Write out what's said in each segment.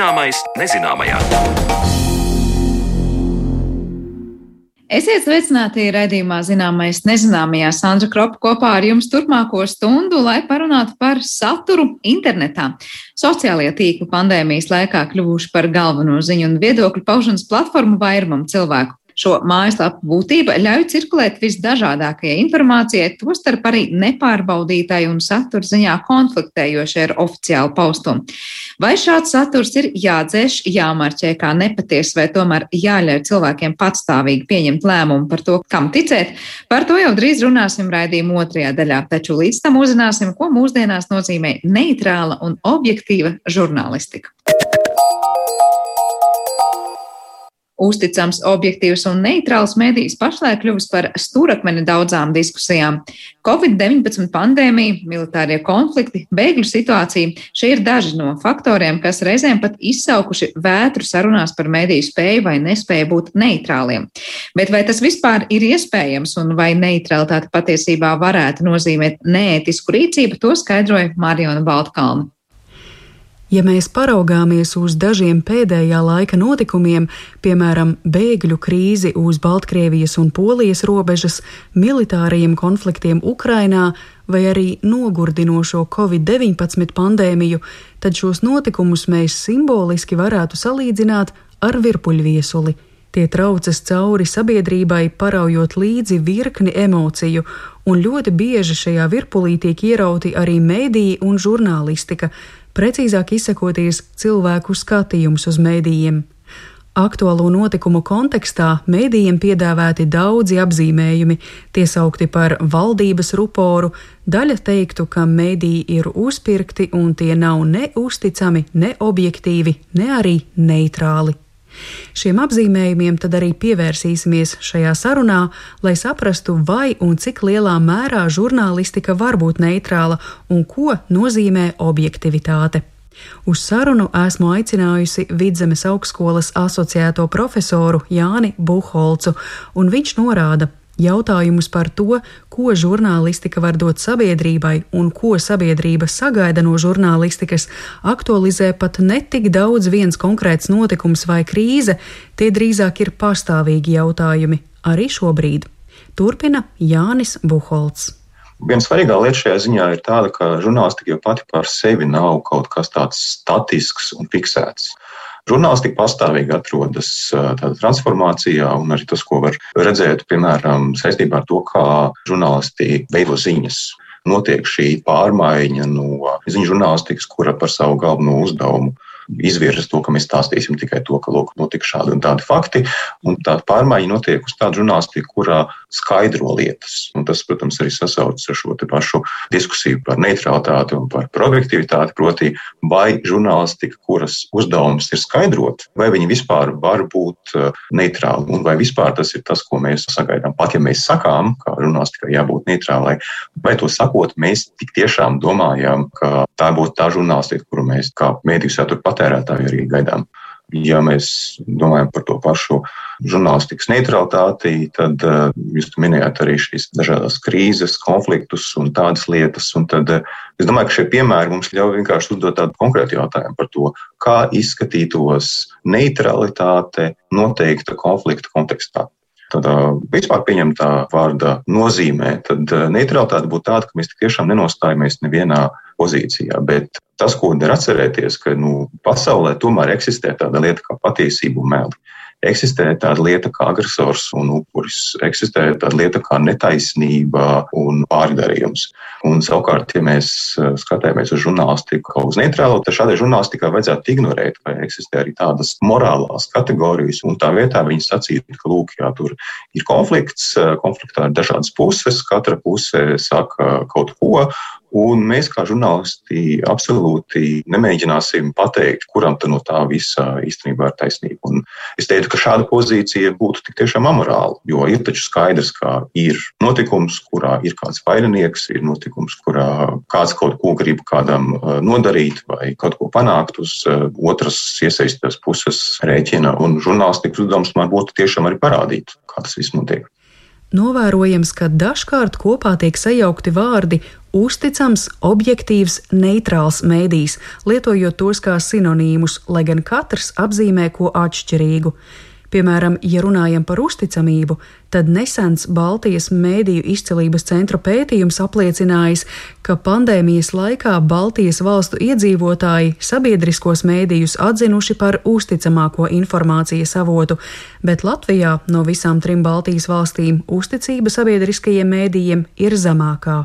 Zināmais nezināmajā. Esiet sveicināti raidījumā Zināmais nezināmajā Sandra Kropa kopā ar jums turpmāko stundu, lai parunātu par saturu internetā. Sociālajie tīkli pandēmijas laikā kļuvuši par galveno ziņu un viedokļu paušanas platformu vairumam cilvēku. Šo mājaslapu būtība ļauj cirkulēt visdažādākajai informācijai, tostarp arī nepārbaudītai un satura ziņā konfliktējošai ar oficiālu paustumu. Vai šāds saturs ir jādzēš, jāmarķē kā nepatiesa, vai tomēr jāļauj cilvēkiem patstāvīgi pieņemt lēmumu par to, kam ticēt? Par to jau drīz runāsim raidījuma otrajā daļā, taču līdz tam uzzināsim, ko mūsdienās nozīmē neitrāla un objektīva žurnālistika. Uzticams, objektīvs un neitrāls mēdījis pašlaik kļuvis par stūrakmeni daudzām diskusijām. Covid-19 pandēmija, militārie konflikti, bēgļu situācija - šie ir daži no faktoriem, kas reizēm pat izsaukuši vētru sarunās par mēdīju spēju vai nespēju būt neitrāliem. Bet vai tas vispār ir iespējams un vai neutralitāte patiesībā varētu nozīmēt neētisku rīcību, to skaidroja Mariona Baltkalna. Ja mēs paraugāmies uz dažiem pēdējā laika notikumiem, piemēram, bēgļu krīzi uz Baltkrievijas un Polijas robežas, militārajiem konfliktiem Ukrainā vai arī nogurdinošo Covid-19 pandēmiju, tad šos notikumus mēs simboliski varētu salīdzināt ar virpuļviesuli. Tie traucas cauri sabiedrībai, paraujot līdzi virkni emociju, un ļoti bieži šajā virpulī tiek ierauti arī mēdīji un žurnālistika precīzāk izsakoties cilvēku skatījums uz mēdījiem. Aktuālo notikumu kontekstā mēdījiem piedāvāti daudzi apzīmējumi, tie saukti par valdības ruporu, daļa teiktu, ka mēdīji ir uzpirkti un tie nav ne uzticami, ne objektīvi, ne arī neitrāli. Šiem apzīmējumiem tad arī pievērsīsimies šajā sarunā, lai saprastu, vai un cik lielā mērā žurnālistika var būt neitrāla un ko nozīmē objektivitāte. Uz sarunu esmu aicinājusi Vidzemes augstskolas asociēto profesoru Jāni Buholcu, un viņš norāda, Jautājumus par to, ko žurnālistika var dot sabiedrībai un ko sabiedrība sagaida no žurnālistikas, aktualizē pat ne tik daudz viens konkrēts notikums vai krīze, tie drīzāk ir pastāvīgi jautājumi arī šobrīd. Turpina Jānis Buholts. Viena svarīgā lieta šajā ziņā ir tāda, ka žurnālistika jau pati par sevi nav kaut kas tāds statisks un fiksēts. Žurnālistika pastāvīgi atrodas tādā transformācijā, un arī tas, ko var redzēt, piemēram, saistībā ar to, kā žurnālisti veido ziņas. Notiek šī pārmaiņa no ziņu žurnālistikas, kura par savu galveno uzdevumu izvirzas to, ka mēs stāstīsim tikai to, ka lūk, notika šādi un tādi fakti. Un tā pārmaiņa notiek uz tādu žurnālistiku, kurā skaidro lietas. Un tas, protams, arī sasaucas ar šo pašu diskusiju par neutralitāti un par objektivitāti. Proti, vai žurnālistika, kuras uzdevums ir skaidrot, vai viņi vispār var būt uh, neitrāli, un vai vispār tas ir tas, ko mēs sagaidām. Pat ja mēs sakām, ka žurnālistikai jābūt neitrālai, vai to sakot, mēs tik tiešām domājam, ka tā būtu tā žurnālistika, kuru mēs kā mēdīju satura patērētāji arī gaidām. Ja mēs domājam par to pašu žurnālistikas neutralitāti, tad uh, jūs minējāt arī šīs dažādas krīzes, konfliktus un tādas lietas. Un tad, uh, es domāju, ka šie piemēri mums ļauj vienkārši uzdot tādu konkrētu jautājumu par to, kā izskatītos neutralitāte noteikta konflikta kontekstā tādā vispār pieņemtā vārda nozīmē, tad neutralitāte būtu tāda, ka mēs tiešām nenostājamies nevienā pozīcijā. Bet tas, ko der atcerēties, ka nu, pasaulē tomēr eksistē tāda lieta kā patiesība un meli. Eksistē tāda lieta kā agresors un upuris, eksistē tāda lieta kā netaisnība un pārdarījums. Un savukārt, ja mēs eh, skatāmies uz žurnālistiku uz neitrālu, tad šādai žurnālistikai vajadzētu ignorēt, vai eksistē arī tādas morālās kategorijas, un tā vietā viņi sacītu, ka, lūk, jā, tur ir konflikts, eh, konfliktā ir dažādas puses, katra puse saka kaut ko, Un mēs, kā žurnālisti, absolūti nemēģināsim pateikt, kuram no tā visa īstenībā ir taisnība. Un es teiktu, ka šāda pozīcija būtu tik tiešām amorāla, jo ir taču skaidrs, ka ir notikums, kurā ir kāds vaininieks, ir notikums, kurā kāds kaut ko grib kādam uh, nodarīt vai kaut ko panākt uz uh, otras iesaistītās puses rēķina. Un žurnālistikas uzdevums man būtu tiešām arī parādīt, kā tas viss notiek. Novērojams, ka dažkārt kopā tiek sajaukti vārdi uzticams, objektīvs, neitrāls mēdījis, lietojot tos kā sinonīmus, lai gan katrs apzīmē ko atšķirīgu. Piemēram, ja runājam par uzticamību, tad nesens Baltijas mēdīju izcelības centra pētījums apliecinājis, ka pandēmijas laikā Baltijas valstu iedzīvotāji sabiedriskos mēdījus atzinuši par uzticamāko informācijas avotu, bet Latvijā no visām trim Baltijas valstīm uzticība sabiedriskajiem mēdījiem ir zemākā.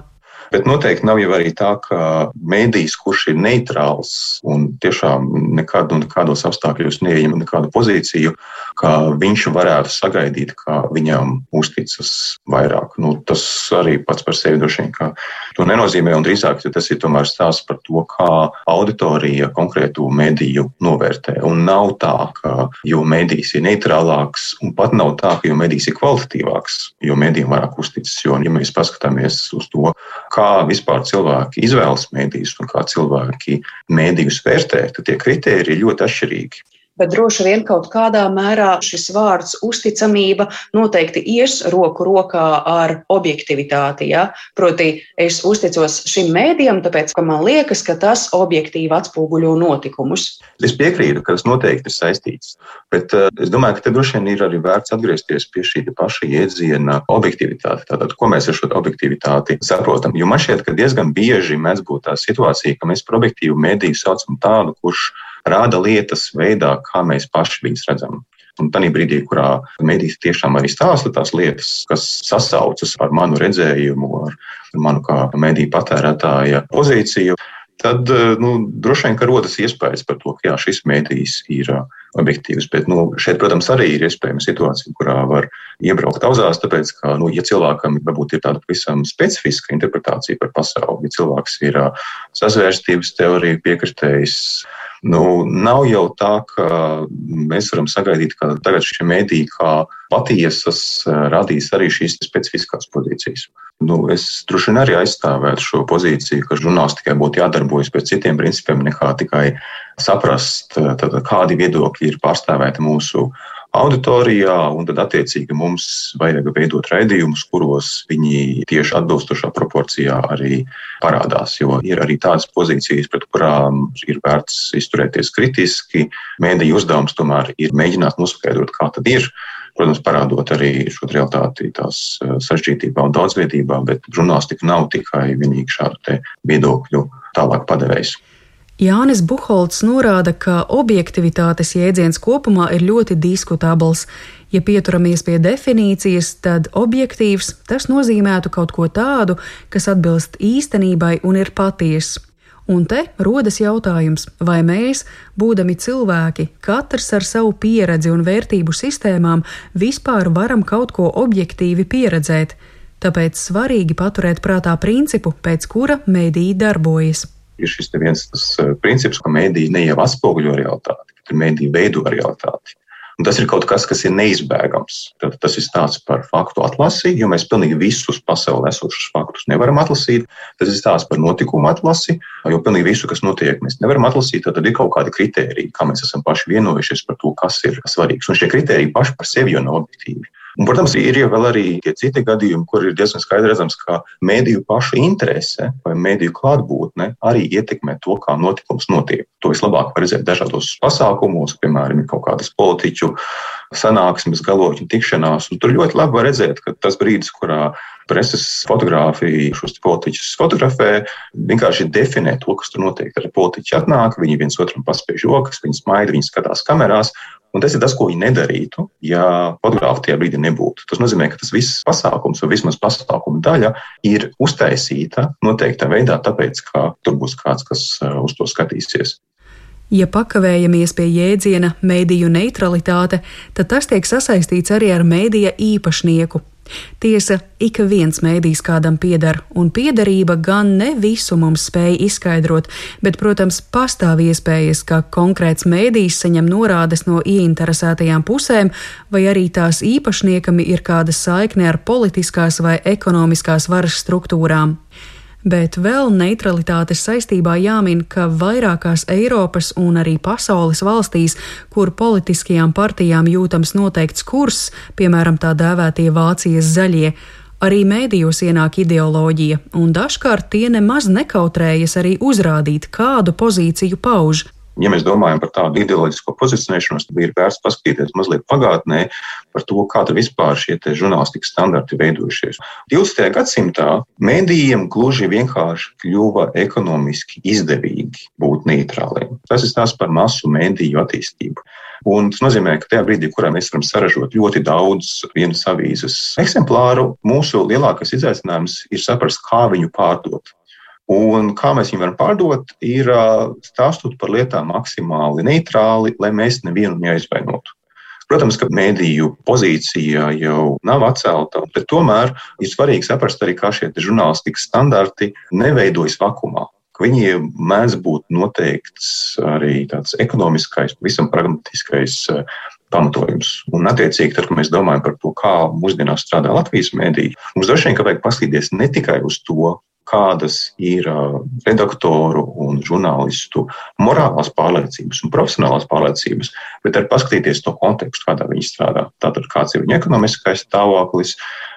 Bet noteikti nav jau arī tā, ka mēdījis, kurš ir neitrāls un tiešām nekad un nekādos apstākļos neieņem nekādu pozīciju, ka viņš varētu sagaidīt, ka viņam uzticas vairāk. Nu, tas arī pats par sevi droši vien to nenozīmē, un drīzāk tas ir tomēr stāsts par to, kā auditorija konkrētu mediju novērtē. Un nav tā, ka jo medijs ir neitrālāks, un pat nav tā, ka jo medijs ir kvalitatīvāks, jo medijiem vairāk uzticas. Jo, ja mēs paskatāmies uz to, kā vispār cilvēki izvēlas mēdījus un kā cilvēki mēdījus vērtē, tad tie kriteriji ir ļoti atšķirīgi bet droši vien kaut kādā mērā šis vārds uzticamība noteikti ies roku rokā ar objektivitāti. Ja? Proti, es uzticos šim mēdījam, tāpēc, ka man liekas, ka tas objektīvi atspoguļo notikumus. Es piekrītu, ka tas noteikti ir saistīts, bet uh, es domāju, ka te droši vien ir arī vērts atgriezties pie šī paša jēdziena objektivitāte. Tātad, ko mēs ar šo objektivitāti saprotam? Jo man šķiet, ka diezgan bieži mēdz būt tā situācija, ka mēs par objektīvu mēdīju saucam tādu, kurš rāda lietas veidā, kā mēs paši viņus redzam. Un tādā brīdī, kurā medijas tiešām arī stāsta tās lietas, kas sasaucas ar manu redzējumu, ar manu kā mediju patērētāja pozīciju, tad nu, droši vien rodas iespējas par to, ka jā, šis mēdījis ir objektīvs. Bet nu, šeit, protams, arī ir iespējama situācija, kurā var iebraukt auzās, tāpēc, ka, nu, ja cilvēkam varbūt ir tāda pavisam specifiska interpretācija par pasauli, ja cilvēks ir sazvērstības teorija piekritējis, Nu, nav jau tā, ka mēs varam sagaidīt, ka tagad šie mēdīji kā patiesas radīs arī šīs specifiskās pozīcijas. Nu, es droši vien arī aizstāvētu šo pozīciju, ka žurnālistikai būtu jādarbojas pēc citiem principiem nekā tikai saprast, tad, kādi viedokļi ir pārstāvēti mūsu auditorijā, un tad attiecīgi mums vajag veidot raidījumus, kuros viņi tieši atbilstošā proporcijā arī parādās. Jo ir arī tādas pozīcijas, pret kurām ir vērts izturēties kritiski. Mēdīņu uzdevums tomēr ir mēģināt noskaidrot, kā tad ir. Protams, parādot arī šo realitāti tās eh, sarežģītībā un daudzveidībā, bet žurnālistika nav tikai vienīgi šādu viedokļu tālāk padevējs. Jānis Buholts norāda, ka objektivitātes jēdziens kopumā ir ļoti diskutabls. Ja pieturamies pie definīcijas, tad objektīvs tas nozīmētu kaut ko tādu, kas atbilst īstenībai un ir patiesa. Un te rodas jautājums, vai mēs, būdami cilvēki, katrs ar savu pieredzi un vērtību sistēmām, vispār varam kaut ko objektīvi pieredzēt. Tāpēc svarīgi paturēt prātā principu, pēc kura mēdīja darbojas ir šis viens tas eh, princips, ka mēdīji ne jau atspoguļo realitāti, bet mēdīji veido realitāti. Un tas ir kaut kas, kas ir neizbēgams. Tad tas ir stāsts par faktu atlasi, jo mēs pilnīgi visus pasaulē esošus faktus nevaram atlasīt. Tas ir stāsts par notikumu atlasi, jo pilnīgi visu, kas notiek, mēs nevaram atlasīt. Tad ir kaut kādi kriteriji, kā mēs esam paši vienojušies par to, kas ir svarīgs. Un šie kriteriji paši par sevi jau nav objektīvi. Un, protams, ir jau arī tie citi gadījumi, kur ir diezgan skaidri redzams, ka mēdīju paša interese vai mēdīju klātbūtne arī ietekmē to, kā notikums notiek. To vislabāk var redzēt dažādos pasākumos, piemēram, kaut kādas politiķu sanāksmes, galotņu tikšanās. Tur ļoti labi var redzēt, ka tas brīdis, kurā preses fotografija šos politiķus fotografē, vienkārši definē to, kas tur notiek. Tad politiķi atnāk, viņi viens otram paspiež joks, viņi smaida, viņi skatās kamerās, Un tas ir tas, ko viņi nedarītu, ja fotogrāfa tajā brīdī nebūtu. Tas nozīmē, ka tas viss pasākums, vai vismaz pasākuma daļa, ir uztaisīta noteiktā veidā, tāpēc, ka tur būs kāds, kas uh, uz to skatīsies. Ja pakavējamies pie jēdziena mēdīju neutralitāte, tad tas tiek sasaistīts arī ar mēdīja īpašnieku Tiesa, ik viens mēdījis kādam pieder, un piederība gan ne visu mums spēja izskaidrot, bet, protams, pastāv iespējas, ka konkrēts mēdījis saņem norādes no ieinteresētajām pusēm, vai arī tās īpašniekam ir kāda saikne ar politiskās vai ekonomiskās varas struktūrām. Bet vēl neutralitātes saistībā jāmin, ka vairākās Eiropas un arī pasaules valstīs, kur politiskajām partijām jūtams noteikts kurs, piemēram, tā dēvētie Vācijas zaļie, Arī mēdījos ienāk ideoloģija, un dažkārt tie nemaz nekautrējas arī uzrādīt, kādu pozīciju pauž. Ja mēs domājam par tādu ideoloģisko pozicionēšanos, tad ir vērts paskatīties mazliet pagātnē par to, kāda vispār šie žurnālistikas standarti veidojušies. 20. gadsimtā mēdījiem gluži vienkārši kļuva ekonomiski izdevīgi būt neitrāliem. Tas ir stāsts par masu mēdīju attīstību. Un tas nozīmē, ka tajā brīdī, kurā mēs varam saražot ļoti daudz vienas avīzes eksemplāru, mūsu lielākais izaicinājums ir saprast, kā viņu pārdot. Un kā mēs viņu varam pārdot, ir stāstot par lietām maksimāli neitrāli, lai mēs nevienu neaizvainotu. Protams, ka mēdīju pozīcija jau nav atcelta, bet tomēr ir svarīgi saprast arī, kā šie žurnālistikas standarti neveidojas vakumā. Viņiem mēdz būt noteikts arī tāds ekonomiskais, visam pragmatiskais pamatojums. Un, attiecīgi, tad, kad mēs domājam par to, kā mūsdienās strādā Latvijas mēdīji, mums droši vien vajag paskatīties ne tikai uz to, kādas ir redaktoru un žurnālistu morālās pārliecības un profesionālās pārliecības, bet arī paskatīties to kontekstu, kādā viņi strādā. Tātad, kāds ir viņu ekonomiskais stāvoklis,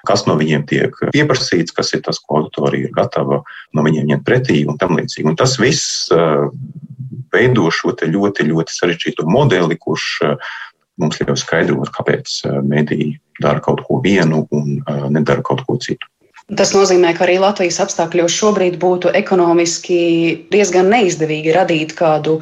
kas no viņiem tiek pieprasīts, kas ir tas, ko auditorija ir gatava no viņiem ņemt pretī un tam līdzīgi. Un tas viss veido šo ļoti, ļoti sarežģīto modeli, kurš mums ļauj skaidrot, kāpēc mediji dara kaut ko vienu un nedara kaut ko citu. Tas nozīmē, ka arī Latvijas apstākļos šobrīd būtu ekonomiski diezgan neizdevīgi radīt kādu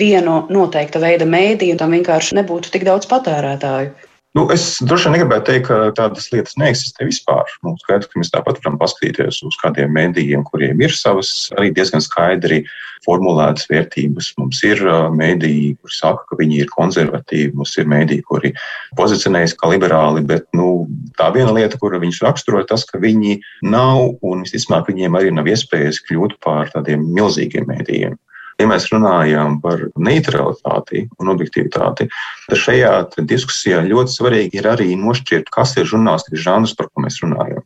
vienu noteikta veida mēdīju, tam vienkārši nebūtu tik daudz patērētāju. Nu, es droši vien negribētu teikt, ka tādas lietas neeksistē vispār. Nu, skaidrs, ka mēs tāpat varam paskatīties uz kādiem mēdījiem, kuriem ir savas arī diezgan skaidri formulētas vērtības. Mums ir mēdīji, kuri saka, ka viņi ir konservatīvi, mums ir mēdīji, kuri pozicionējas kā liberāli, bet nu, tā viena lieta, kuru viņus raksturo, ir tas, ka viņi nav un visticamāk viņiem arī nav iespējas kļūt par tādiem milzīgiem mēdījiem. Ja mēs runājam par neutralitāti un objektivitāti, tad šajā diskusijā ļoti svarīgi ir arī nošķirt, kas ir žurnālistikas žanrs, par ko mēs runājam.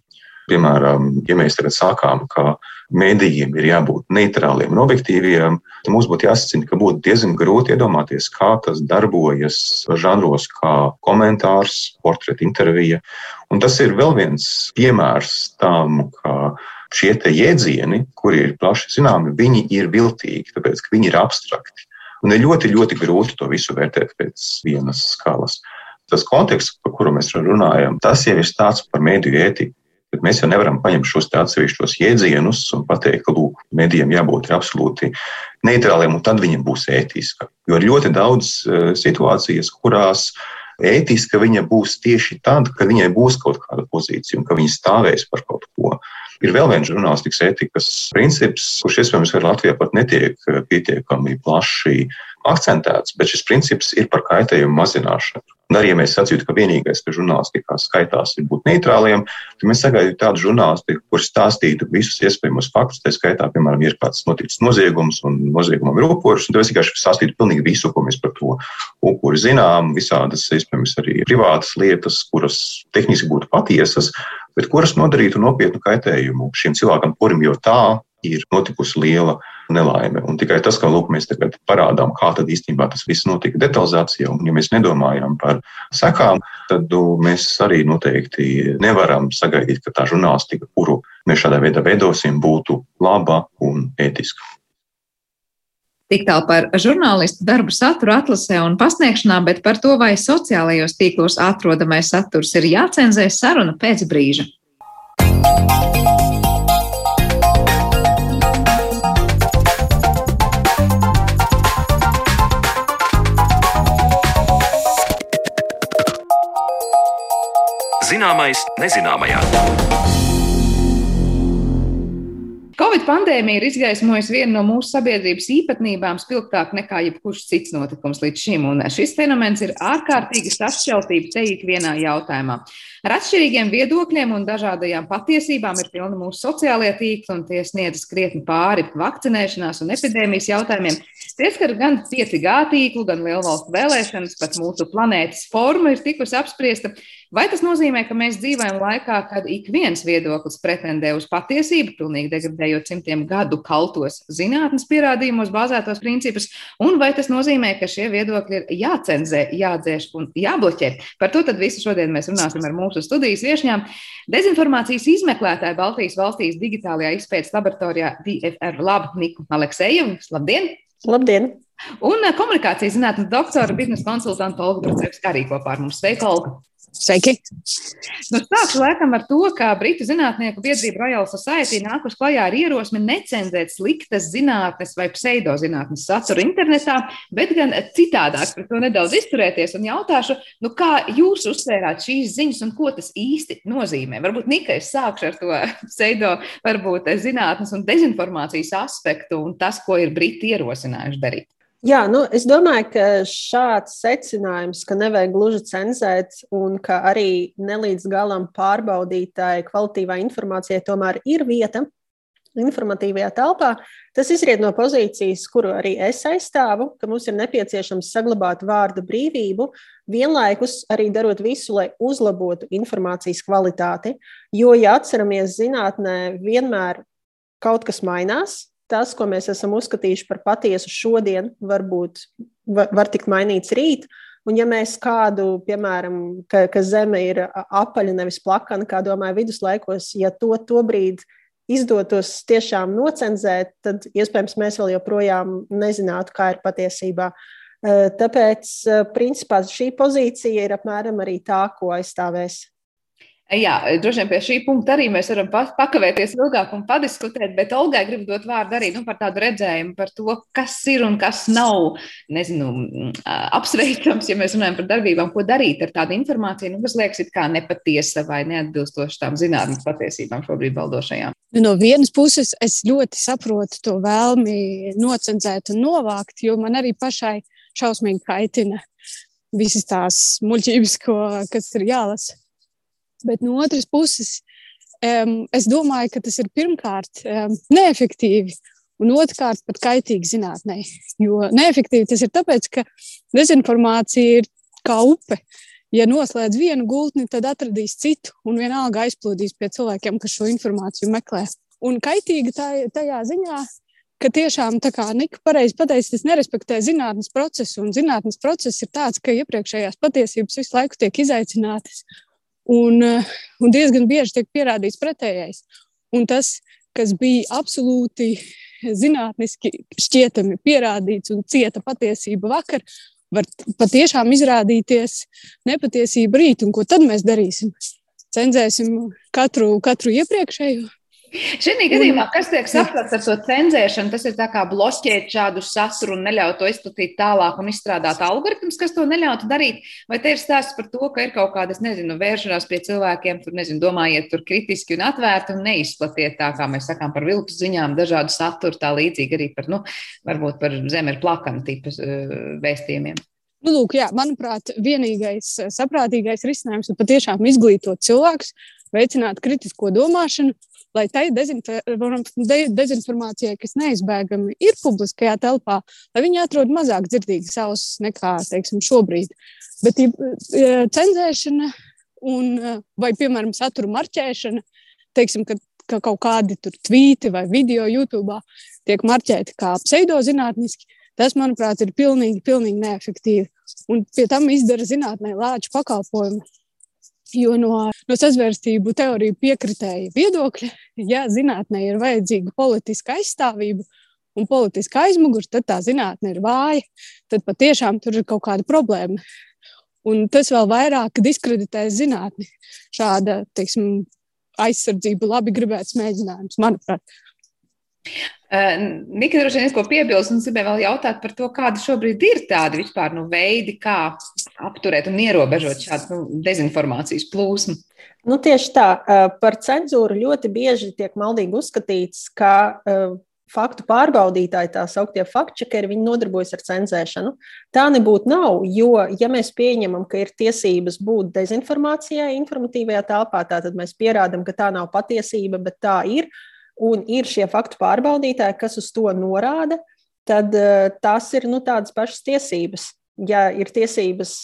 Piemēram, ja mēs tagad sākām, ka mēdījiem ir jābūt neitrāliem un objektīviem, tad mums būtu jāsacina, ka būtu diezgan grūti iedomāties, kā tas darbojas žanros, kā komentārs, portreta intervija. Un tas ir vēl viens piemērs tam, ka šie jēdzieni, kuri ir plaši zināmi, viņi ir viltīgi, tāpēc ka viņi ir abstrakti. Un ir ļoti, ļoti grūti to visu vērtēt pēc vienas skalas. Tas konteksts, par kuru mēs runājam, tas jau ir stāsts par mēdīju ētiku. Bet mēs jau nevaram paņemt šos atsevišķos jēdzienus un pateikt, ka lūk, medijiem jābūt absolūti neitrāliem, un tad viņiem būs ētiska. Jo ir ļoti daudz uh, situācijas, kurās ētiska viņa būs tieši tad, kad viņai būs kaut kāda pozīcija un ka viņa stāvēs par kaut ko. Ir vēl viens žurnālistikas etikas princips, kurš iespējams Latvijā pat netiek eh, pietiekami plaši akcentēts, bet šis princips ir par kaitējumu mazināšanu. Un arī, ja mēs sacītu, ka vienīgais, kas žurnālistikā skaitās, ir būt neitrāliem, tad mēs sagaidītu tādu žurnālistiku, kur stāstītu visus iespējamos faktus. Tā skaitā, piemēram, ir kāds noticis noziegums un noziegumam ir upuris, un tas vienkārši stāstītu pilnīgi visu, ko mēs par to upuri zinām, visādas, iespējams, arī privātas lietas, kuras tehniski būtu patiesas, bet kuras nodarītu nopietnu kaitējumu šim cilvēkam, kurim jau tā ir notikusi liela nelaime. Un tikai tas, ka lūk, mēs tagad parādām, kā tad īstenībā tas viss notika detalizācijā, un ja mēs nedomājam par sekām, tad nu, mēs arī noteikti nevaram sagaidīt, ka tā žurnālistika, kuru mēs šādā veidā veidosim, būtu laba un ētiska. Tik tālu par žurnālistu darbu saturu atlasē un pasniegšanā, bet par to, vai sociālajos tīklos atrodamais saturs ir jācenzē saruna pēc brīža. Zināmais nezināmajā. Covid pandēmija ir izgaismojusi vienu no mūsu sabiedrības īpatnībām spilgtāk nekā jebkurš cits notikums līdz šim, un šis fenomens ir ārkārtīgi sašķeltība te ikvienā jautājumā. Ar atšķirīgiem viedokļiem un dažādajām patiesībām ir pilna mūsu sociālajie tīkli, un tie sniedz krietni pāri vakcinēšanās un epidēmijas jautājumiem. Tie skar gan 5G tīklu, gan lielvalstu vēlēšanas, pat mūsu planētas forma ir tikusi apspriesta. Vai tas nozīmē, ka mēs dzīvojam laikā, kad ik viens viedoklis pretendē uz patiesību, pilnīgi degradējot simtiem gadu kaltos zinātnes pierādījumos bāzētos principus, un vai tas nozīmē, ka šie viedokļi ir jācenzē, jādzēš un jābloķē? Par to tad visu šodien mēs runāsim ar mūsu studijas viešņām. Dezinformācijas izmeklētāja Baltijas valstīs digitālajā izpētes laboratorijā DFR Lab Niku Aleksejevu. Labdien! Labdien! Un komunikācijas zinātnes doktora biznesa konsultanta Olga Bracevska arī kopā ar mums. Sveika, Olga! Sveiki! Nu, sākšu laikam ar to, ka Britu zinātnieku biedrība Royal Society nākus klajā ar ierosmi necenzēt sliktas zinātnes vai pseidozinātnes saturu internetā, bet gan citādāk pret to nedaudz izturēties un jautāšu, nu, kā jūs uzsvērāt šīs ziņas un ko tas īsti nozīmē. Varbūt Nika, es sākšu ar to pseido, varbūt zinātnes un dezinformācijas aspektu un tas, ko ir Briti ierosinājuši darīt. Jā, nu, es domāju, ka šāds secinājums, ka nevajag gluži cenzēt un ka arī nelīdz galam pārbaudītāji kvalitīvā informācijai tomēr ir vieta informatīvajā telpā, tas izriet no pozīcijas, kuru arī es aizstāvu, ka mums ir nepieciešams saglabāt vārda brīvību, vienlaikus arī darot visu, lai uzlabotu informācijas kvalitāti. Jo, ja atceramies, zinātnē vienmēr kaut kas mainās, tas, ko mēs esam uzskatījuši par patiesu šodien, varbūt var, var tikt mainīts rīt. Un, ja mēs kādu, piemēram, ka, ka zeme ir apaļa, nevis plakana, kā domāja viduslaikos, ja to tobrīd izdotos tiešām nocenzēt, tad iespējams mēs vēl joprojām nezinātu, kā ir patiesībā. Tāpēc, principā, šī pozīcija ir apmēram arī tā, ko aizstāvēs Jā, droši vien pie šī punkta arī mēs varam pakavēties ilgāk un padiskutēt, bet Olgai gribu dot vārdu arī nu, par tādu redzējumu par to, kas ir un kas nav, nezinu, apsveicams, ja mēs runājam par darbībām, ko darīt ar tādu informāciju, nu, kas liekas it kā nepatiesa vai neatbilstoši tām zinātnes patiesībām šobrīd valdošajām. Nu, no vienas puses, es ļoti saprotu to vēlmi nocenzēt un novākt, jo man arī pašai šausmīgi kaitina visas tās muļķības, ko, kas ir jālasa. Bet no otras puses, um, es domāju, ka tas ir pirmkārt um, neefektīvi. Un otrkārt, pat kaitīgi zinātnē. Jo neefektīvi tas ir tāpēc, ka dezinformācija ir kā upe. Ja noslēdz vienu gultni, tad atradīs citu un vienalga aizplūdīs pie cilvēkiem, kas šo informāciju meklē. Un kaitīgi tā, tajā ziņā, ka tiešām, tā kā Nika pareizi pateica, tas nerespektē zinātnes procesu. Un zinātnes process ir tāds, ka iepriekšējās patiesības visu laiku tiek izaicinātas. Un, eh, un diezgan bieži tiek pierādīts pretējais. Un tas, kas bija absolūti zinātniski šķietami pierādīts un cieta patiesība vakar, var patiešām izrādīties nepatiesība rīt. Un ko tad mēs darīsim? Cenzēsim katru, katru iepriekšējo Šī gadījumā, kas tiek saprasts ar to cenzēšanu, tas ir kā bloķēt šādu saturu un neļaut to izplatīt tālāk un izstrādāt algoritmus, kas to neļautu darīt. Vai te ir stāsts par to, ka ir kaut kāda, nezinu, vēršanās pie cilvēkiem, tur, nezinu, domājiet tur kritiski un atvērti un neizplatiet tā, kā mēs sakām par vilku ziņām, dažādu saturu, tā līdzīgi arī par, nu, varbūt par zemi ir plakana tipu uh, vēstījumiem. Nu, lūk, jā, manuprāt, vienīgais saprātīgais risinājums ir patiešām izglītot cilvēkus, veicināt kritisko domāšanu lai tai dezinformācijai, kas neizbēgami ir publiskajā telpā, lai viņi atrod mazāk dzirdīgas ausis nekā teiksim, šobrīd. Bet ja, cenzēšana un, vai, piemēram, satura marķēšana, teiksim, ka, ka kaut kādi tvīti vai video YouTube tiek marķēti kā pseidozinātniski, tas, manuprāt, ir pilnīgi, pilnīgi neefektīvi. Un pie tam izdara zinātnē lāču pakalpojumu. Jo no, no sazvērstību teoriju piekritēja viedokļa, ja zinātnē ir vajadzīga politiska aizstāvība un politiska aizmugure, tad tā zinātne ir vāja. Tad patiešām tur ir kaut kāda problēma. Un tas vēl vairāk diskreditē zinātni. Šāda teiksim, aizsardzība, labi gribēts mēģinājums, manuprāt. Nika, droši vien, ko piebilst, un gribēju vēl jautāt par to, kādi šobrīd ir tādi vispār nu, veidi, kā apturēt un ierobežot šādu nu, dezinformācijas plūsmu. Nu, tieši tā, par cenzūru ļoti bieži tiek maldīgi uzskatīts, ka faktu pārbaudītāji, tā sauktie faktčekeri, viņi nodarbojas ar cenzēšanu. Tā nebūtu nav, jo, ja mēs pieņemam, ka ir tiesības būt dezinformācijai informatīvajā telpā, tad mēs pierādām, ka tā nav patiesība, bet tā ir un ir šie faktu pārbaudītāji, kas uz to norāda, tad uh, tās ir nu, tādas pašas tiesības. Ja ir tiesības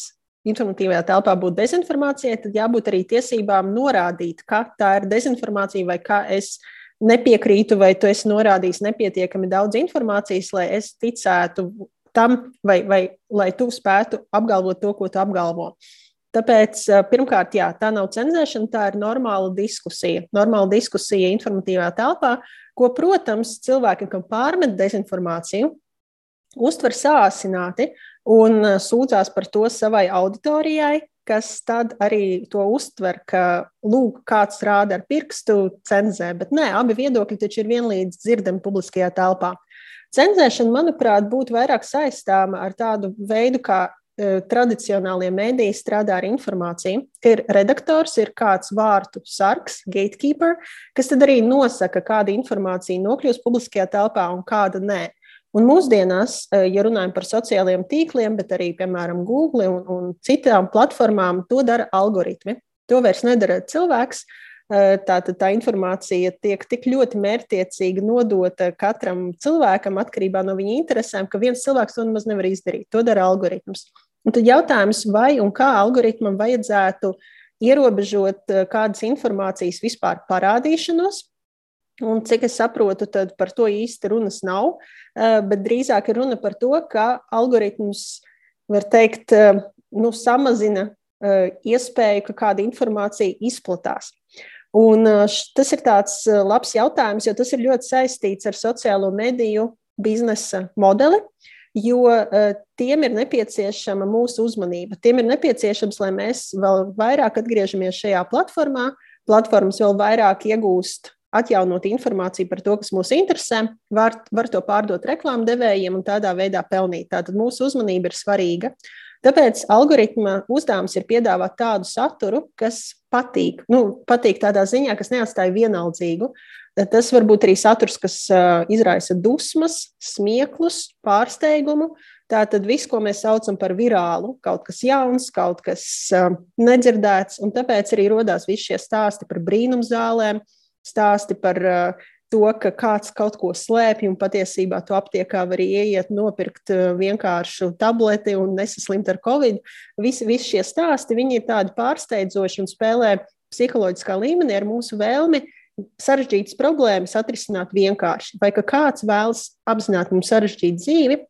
informatīvajā telpā būtu dezinformācija, tad jābūt arī tiesībām norādīt, ka tā ir dezinformācija vai kā es nepiekrītu, vai tu esi norādījis nepietiekami daudz informācijas, lai es ticētu tam, vai, vai lai tu spētu apgalvot to, ko tu apgalvo. Tāpēc, pirmkārt, jā, tā nav cenzēšana, tā ir normāla diskusija. Normāla diskusija informatīvā telpā, ko, protams, cilvēki, kam pārmet dezinformāciju, uztver sāsināti un sūdzās par to savai auditorijai, kas tad arī to uztver, ka, lūk, kāds rāda ar pirkstu, cenzē. Bet nē, abi viedokļi taču ir vienlīdz dzirdami publiskajā telpā. Cenzēšana, manuprāt, būtu vairāk saistāma ar tādu veidu, kā e, tradicionālie mēdīji strādā ar informāciju, ka ir redaktors, ir kāds vārtu sargs, gatekeeper, kas tad arī nosaka, kāda informācija nokļūst publiskajā telpā un kāda nē. Un mūsdienās, eh, ja runājam par sociālajiem tīkliem, bet arī, piemēram, Google un, un citām platformām, to dara algoritmi. To vairs nedara cilvēks. Eh, tātad tā informācija tiek tik ļoti mērķiecīgi nodota katram cilvēkam atkarībā no viņa interesēm, ka viens cilvēks to nemaz nevar izdarīt. To dara algoritms. Un tad jautājums, vai un kā algoritmam vajadzētu ierobežot eh, kādas informācijas vispār parādīšanos, Un cik es saprotu, tad par to īsti runas nav. Eh, bet drīzāk ir runa par to, ka algoritms, var teikt, eh, nu, samazina iespēju, ka kāda informācija izplatās. Un tas ir tāds labs jautājums, jo tas ir ļoti saistīts ar sociālo mediju biznesa modeli. Jo tiem ir nepieciešama mūsu uzmanība. Tiem ir nepieciešams, lai mēs vēl vairāk atgriežamies šajā platformā, platformas vēl vairāk iegūst atjaunot informāciju par to, kas mūs interesē, var, var to pārdot reklāmdevējiem un tādā veidā pelnīt. Tātad mūsu uzmanība ir svarīga. Tāpēc algoritma uzdevums ir piedāvāt tādu saturu, kas patīk. Nu, patīk tādā ziņā, kas neatstāja vienaldzīgu. Tas var būt arī saturs, kas izraisa dusmas, smieklus, pārsteigumu. Tātad viss, ko mēs saucam par virālu, kaut kas jauns, kaut kas nedzirdēts, un tāpēc arī radās visi šie stāsti par brīnumzālēm, stāsti par to, ka kāds kaut ko slēpj, un patiesībā to aptiekā var ieiet, nopirkt vienkāršu tableti un nesaslimt ar covid. Visi, visi šie stāsti ir tādi pārsteidzoši un spēlē psiholoģiskā līmenī ar mūsu vēlmi sarežģītas problēmas atrisināt vienkārši, vai ka kāds vēlas apzināti mums sarežģīt dzīvi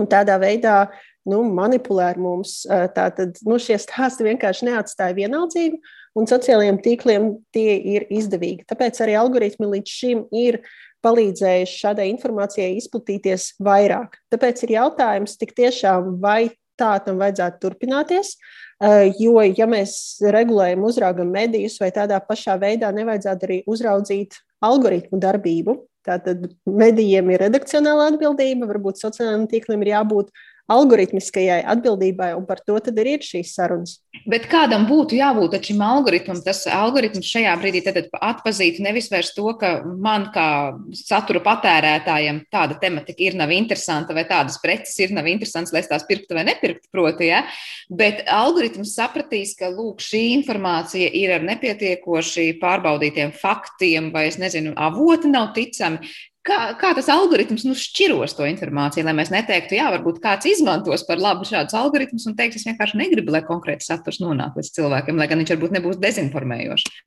un tādā veidā nu, manipulē ar mums. Uh, tātad nu, šie stāsti vienkārši neatstāja vienaldzību, un sociālajiem tīkliem tie ir izdevīgi. Tāpēc arī algoritmi līdz šim ir palīdzējuši šādai informācijai izplatīties vairāk. Tāpēc ir jautājums tik tiešām, vai tā tam vajadzētu turpināties. Eh, jo, ja mēs regulējam, uzraugam medijus, vai tādā pašā veidā nevajadzētu arī uzraudzīt algoritmu darbību. Tātad medijiem ir redakcionāla atbildība, varbūt sociālajiem tīkliem ir jābūt algoritmiskajai atbildībai, un par to tad ir šīs sarunas. Bet kādam būtu jābūt šim algoritmam? Tas algoritms šajā brīdī atpazītu nevis vairs to, ka man kā satura patērētājiem tāda tematika ir nav interesanta, vai tādas preces ir nav interesants, lai es tās pirktu vai nepirktu, proti, ja? bet algoritms sapratīs, ka lūk, šī informācija ir ar nepietiekoši pārbaudītiem faktiem, vai es nezinu, avoti nav ticami. Kā, kā tas algoritms nu, šķiros to informāciju, lai mēs neteiktu, jā, varbūt kāds izmantos par labu šādus algoritmus un teiks, es vienkārši negribu, lai konkrēti saturs nonāk līdz cilvēkiem, lai gan viņš varbūt nebūs dezinformējošs.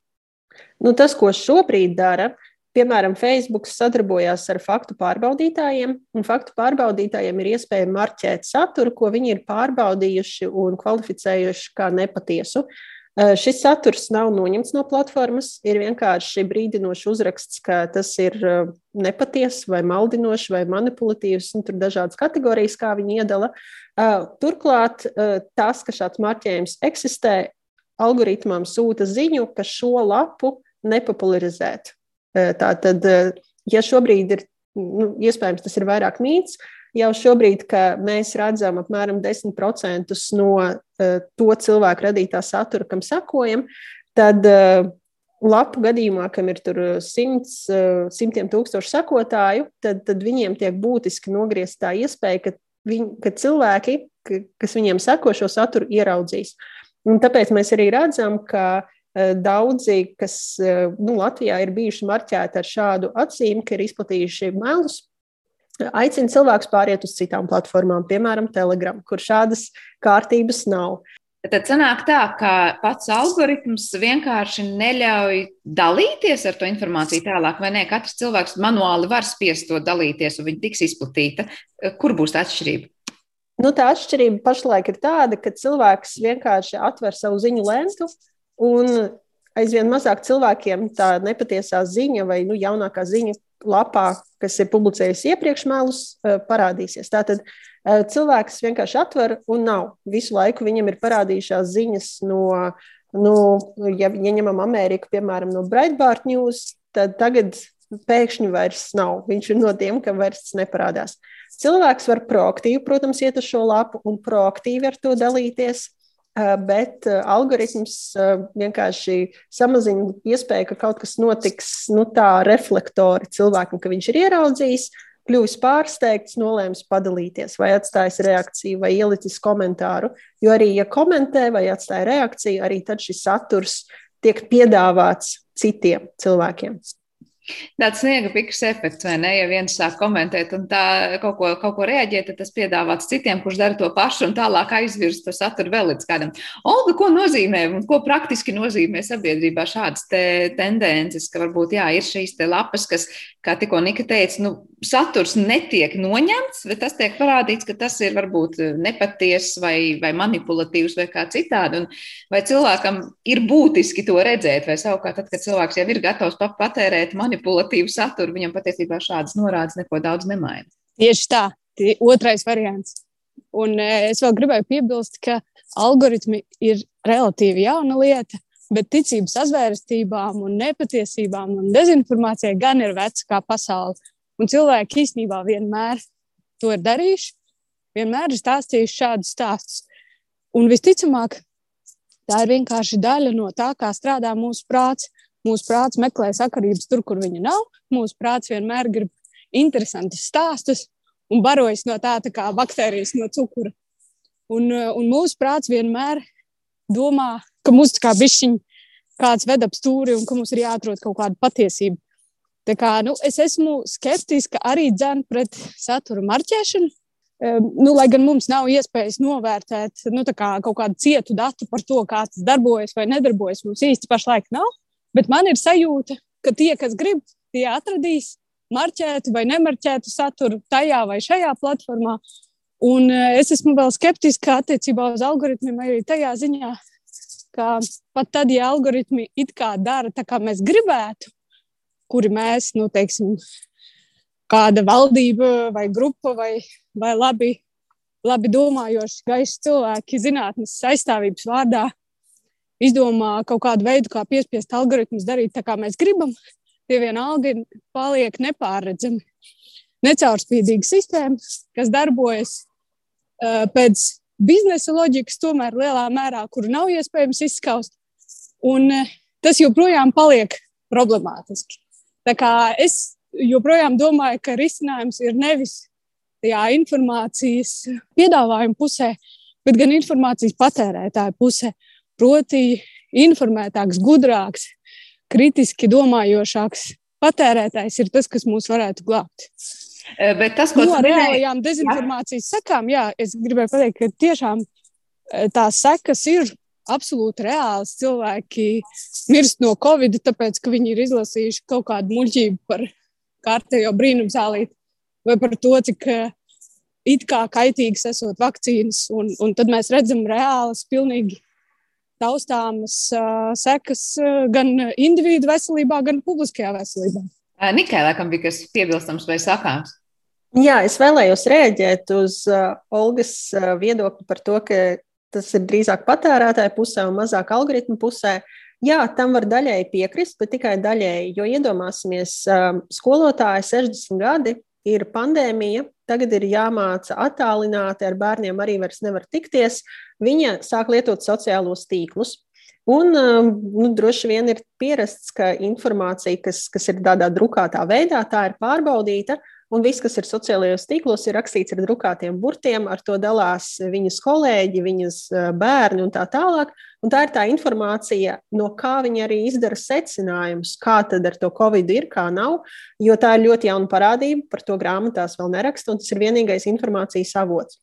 Nu, tas, ko šobrīd dara, piemēram, Facebook sadarbojās ar faktu pārbaudītājiem, un faktu pārbaudītājiem ir iespēja marķēt saturu, ko viņi ir pārbaudījuši un kvalificējuši kā nepatiesu. Šis saturs nav noņemts no platformas. Ir vienkārši brīdinošs uzraksts, ka tas ir nepatiess, vai maldinošs, vai manipulatīvs. Tur ir dažādas kategorijas, kā viņi iedala. Turklāt tas, ka šāds marķējums eksistē, algoritmam sūta ziņu, ka šo lapu nepopularizēt. Tātad, ja šobrīd ir, nu, iespējams, tas ir vairāk mīts, jau šobrīd, ka mēs redzam apmēram 10% no uh, to cilvēku radītā satura, kam sakojam, tad uh, lapu gadījumā, kam ir simts, uh, simtiem tūkstošu sakotāju, tad, tad viņiem tiek būtiski nogriezt tā iespēja, ka, viņ, ka cilvēki, ka, kas viņiem sako šo saturu, ieraudzīs. Un tāpēc mēs arī redzam, ka daudzi, kas nu, Latvijā ir bijuši marķēti ar šādu acīm, ka ir izplatījuši melus aicina cilvēkus pāriet uz citām platformām, piemēram, Telegram, kur šādas kārtības nav. Tad sanāk tā, ka pats algoritms vienkārši neļauj dalīties ar to informāciju tālāk, vai ne? Katrs cilvēks manuāli var spiest to dalīties, un viņa tiks izplatīta. Kur būs tā atšķirība? Nu, tā atšķirība pašlaik ir tāda, ka cilvēks vienkārši atver savu ziņu lēntu, un aizvien mazāk cilvēkiem tā nepatiesā ziņa vai nu, jaunākā ziņa lapā, kas ir publicējusi iepriekš melus, eh, parādīsies. Tātad Eh, cilvēks vienkārši atver un nav. Visu laiku viņam ir parādījušās ziņas no, nu, ja, ja ņemam Ameriku, piemēram, no Breitbart News, tad tagad pēkšņi vairs nav. Viņš ir no tiem, kam vairs neparādās. Cilvēks var proaktīvi, protams, iet uz šo lapu un proaktīvi ar to dalīties. Eh, bet uh, algoritms uh, vienkārši samazina iespēju, ka kaut kas notiks nu, tā reflektori cilvēkam, ka viņš ir ieraudzījis, kļuvis pārsteigts, nolēmis padalīties, vai atstājis reakciju, vai ielicis komentāru. Jo arī, ja komentē vai atstāja reakciju, arī tad šis saturs tiek piedāvāts citiem cilvēkiem. Tāds sniega pikas efekts, vai ne? Ja viens sāk komentēt un tā kaut ko, kaut ko reaģēt, tad tas piedāvāts citiem, kurš dara to pašu un tālāk aizvirst to saturu vēl līdz kādam. Olga, ko nozīmē un ko praktiski nozīmē sabiedrībā šādas te tendences, ka varbūt jā, ir šīs te lapas, kas, kā tikko Nika teica, nu, saturs netiek noņemts, bet tas tiek parādīts, ka tas ir varbūt nepatiess vai, vai manipulatīvs vai kā citādi. Un vai cilvēkam ir būtiski to redzēt, vai savukārt, tad, kad cilvēks jau ir gatavs patērēt manipulatīvu saturu, viņam patiesībā šādas norādes neko daudz nemaina. Tieši tā, tie otrais variants. Un e, es vēl gribēju piebilst, ka algoritmi ir relatīvi jauna lieta, bet ticības azvērstībām un nepatiesībām un dezinformācijai gan ir veca kā pasaule. Un cilvēki īstenībā vienmēr to ir darījuši, vienmēr ir stāstījuši šādus stāstus. Un visticamāk, tā ir vienkārši daļa no tā, kā strādā mūsu prāts. Mūsu prāts meklē sakarības tur, kur viņa nav. Mūsu prāts vienmēr grib interesantus stāstus un barojas no tā, tā kā baktērijas no cukura. Un, un mūsu prāts vienmēr domā, ka mums kā bišķiņi kāds ved ap stūri un ka mums ir jāatrod kaut kāda patiesība. Tā kā, nu, es esmu skeptiska arī dzēn pret satura marķēšanu. Um, nu, lai gan mums nav iespējas novērtēt nu, kā kaut kādu cietu datu par to, kā tas darbojas vai nedarbojas, mums īsti pašlaik nav. Bet man ir sajūta, ka tie, kas grib, tie atradīs marķētu vai nemarķētu saturu tajā vai šajā platformā. Un eh, es esmu vēl skeptiska attiecībā uz algoritmiem arī tajā ziņā, ka pat tad, ja algoritmi it kā dara tā, kā mēs gribētu, kuri mēs, nu, teiksim, kāda valdība vai grupa vai, vai labi, labi domājoši gaisa cilvēki zinātnes aizstāvības vārdā izdomā kaut kādu veidu, kā piespiest algoritmus darīt tā, kā mēs gribam, tie vienalga paliek nepārredzami. Necaurspīdīga sistēma, kas darbojas pēc biznesa loģikas, tomēr lielā mērā, kuru nav iespējams izskaust. Un uh, tas joprojām paliek problemātiski. Es joprojām domāju, ka risinājums ir nevis tajā informācijas piedāvājuma pusē, bet gan informācijas patērētāja pusē. Proti, informētāks, gudrāks, kritiski domājošāks patērētājs ir tas, kas mūs varētu glābt. Bet tas, ko no reālajām dezinformācijas sekām, jā, es gribēju pateikt, ka tiešām tās sekas ir absolūti reāls. Cilvēki mirst no covid, tāpēc, ka viņi ir izlasījuši kaut kādu muļķību par kārtējo brīnumzālīti vai par to, cik it kā kaitīgas esot vakcīnas. Un, un tad mēs redzam reālas, pilnīgi taustāmas uh, sekas uh, gan individu veselībā, gan publiskajā veselībā. Nikai, laikam, bija kas piebilstams vai sakāms? Jā, es vēlējos rēģēt uz uh, Olgas uh, viedokli par to, ka tas ir drīzāk patērētāja pusē un mazāk algoritmu pusē. Jā, tam var daļēji piekrist, bet tikai daļēji. Jo iedomāsimies, uh, skolotāji 60 gadi ir pandēmija, tagad ir jāmāca attālināti, ar bērniem arī vairs nevar tikties. Viņa sāk lietot sociālos tīklus. Un um, nu, droši vien ir pierasts, ka informācija, kas, kas ir tādā drukātā veidā, tā ir pārbaudīta, Un viss, kas ir sociālajos tīklos, ir rakstīts ar drukātiem burtiem, ar to dalās viņas kolēģi, viņas bērni un tā tālāk. Un tā ir tā informācija, no kā viņi arī izdara secinājumus, kā tad ar to covid ir, kā nav. Jo tā ir ļoti jauna parādība, par to grāmatās vēl neraksta, un tas ir vienīgais informācijas avots.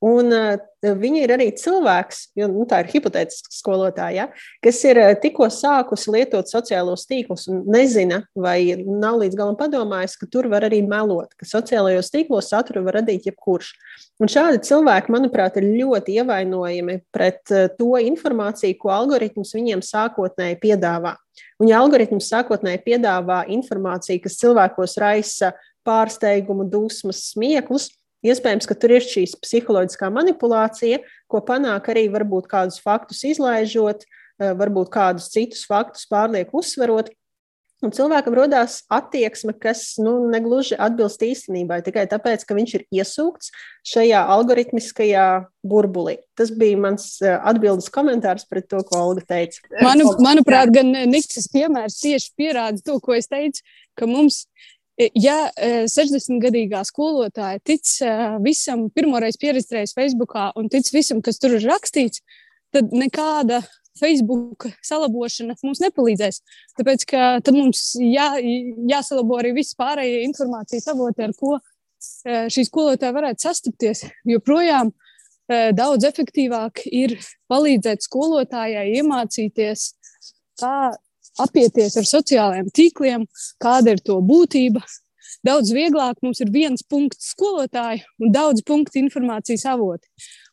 Un uh, viņa ir arī cilvēks, jo nu, tā ir hipotētiska skolotāja, ja, kas ir uh, tikko sākusi lietot sociālos tīklus un nezina, vai nav līdz galam padomājis, ka tur var arī melot, ka sociālajos tīklos saturu var radīt jebkurš. Un šādi cilvēki, manuprāt, ir ļoti ievainojami pret uh, to informāciju, ko algoritms viņiem sākotnēji piedāvā. Un, ja algoritms sākotnēji piedāvā informāciju, kas cilvēkos raisa pārsteigumu, dusmas, smieklus, Iespējams, ka tur ir šīs psiholoģiskā manipulācija, ko panāk arī varbūt kādus faktus izlaižot, eh, varbūt kādus citus faktus pārlieku uzsverot. Un cilvēkam radās attieksme, kas nu, negluži atbilst īstenībai, tikai tāpēc, ka viņš ir iesūkts šajā algoritmiskajā burbulī. Tas bija mans eh, atbildes komentārs pret to, ko Olga teica. Manu, manuprāt, gan Niks piemērs tieši pierāda to, ko es teicu, ka mums Ja 60-gadīgā skolotāja tic visam, pirmoreiz pierakstījis Facebookā un tic visam, kas tur ir rakstīts, tad nekāda Facebook salabošana mums nepalīdzēs. Tāpēc, tad mums jā, jāsalabo arī viss pārējie informācijas avoti, ar ko šī skolotāja varētu sastapties. Jo projām daudz efektīvāk ir palīdzēt skolotājai iemācīties, kā apieties ar sociālajiem tīkliem, kāda ir to būtība. Daudz vieglāk mums ir viens punkts skolotāji un daudz punktu informācijas avoti.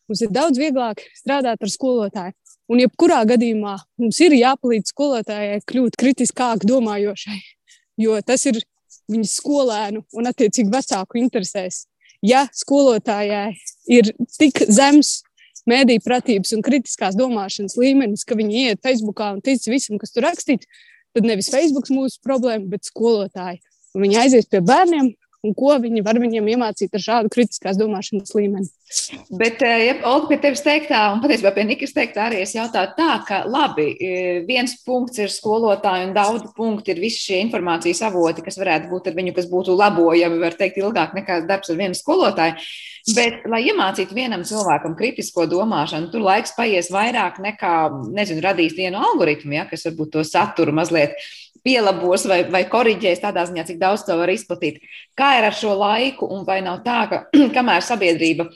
Mums ir daudz vieglāk strādāt ar skolotāju. Un, jebkurā gadījumā, mums ir jāpalīdz skolotājai kļūt kritiskāk domājošai, jo tas ir viņas skolēnu un, attiecīgi, vecāku interesēs. Ja skolotājai ir tik zems mēdīņu pratības un kritiskās domāšanas līmenis, ka viņi iet Facebookā un tic visam, kas tur rakstīts, tad nevis Facebook mūsu problēma, bet skolotāji. Viņi aizies pie bērniem un ko viņi var viņiem iemācīt ar šādu kritiskās domāšanas līmeni. Bet, eh, ja Olga, pie tevis teiktā, un patiesībā pie Nikas teiktā arī es jautāju tā, ka labi, eh, viens punkts ir skolotāji un daudz punkti ir visi šie informācijas avoti, kas varētu būt ar viņu, kas būtu labojami, var teikt, ilgāk nekā darbs ar vienu skolotāju. Bet, lai iemācītu vienam cilvēkam kritisko domāšanu, tur laiks paies vairāk nekā, nezinu, radīs vienu algoritmu, ja, kas varbūt to saturu mazliet pielabos vai, vai korģēs tādā ziņā, cik daudz to var izplatīt. Kā ir ar šo laiku, un vai nav tā, ka kamēr sabiedrība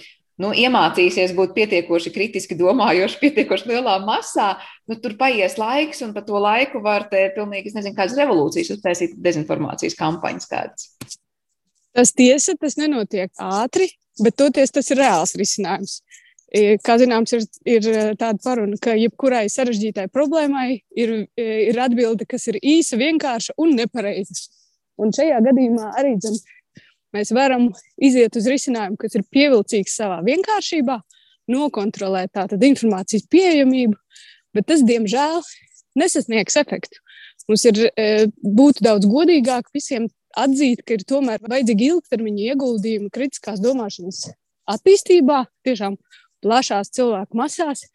nu, iemācīsies būt pietiekoši kritiski domājoši, pietiekoši lielā masā, nu, tur paies laiks, un pa to laiku var te pilnīgi, es nezinu, kādas revolūcijas uztaisīt, dezinformācijas kampaņas kādas. Tas tiesa, tas nenotiek ātri, bet toties tas ir reāls risinājums. Kā zināms, ir, ir tāda paruna, ka jebkurai sarežģītai problēmai ir, ir atbilde, kas ir īsa, vienkārša un nepareiza. Un šajā gadījumā arī dzen, mēs varam iziet uz risinājumu, kas ir pievilcīgs savā vienkāršībā, nokontrolēt tātad informācijas pieejamību, bet tas, diemžēl, nesasniegs efektu. Mums ir būtu daudz godīgāk visiem atzīt, ka ir tomēr vajadzīgi ilgtermiņa ieguldījumi kritiskās domāšanas attīstībā, tiešām plašās cilvēku masās.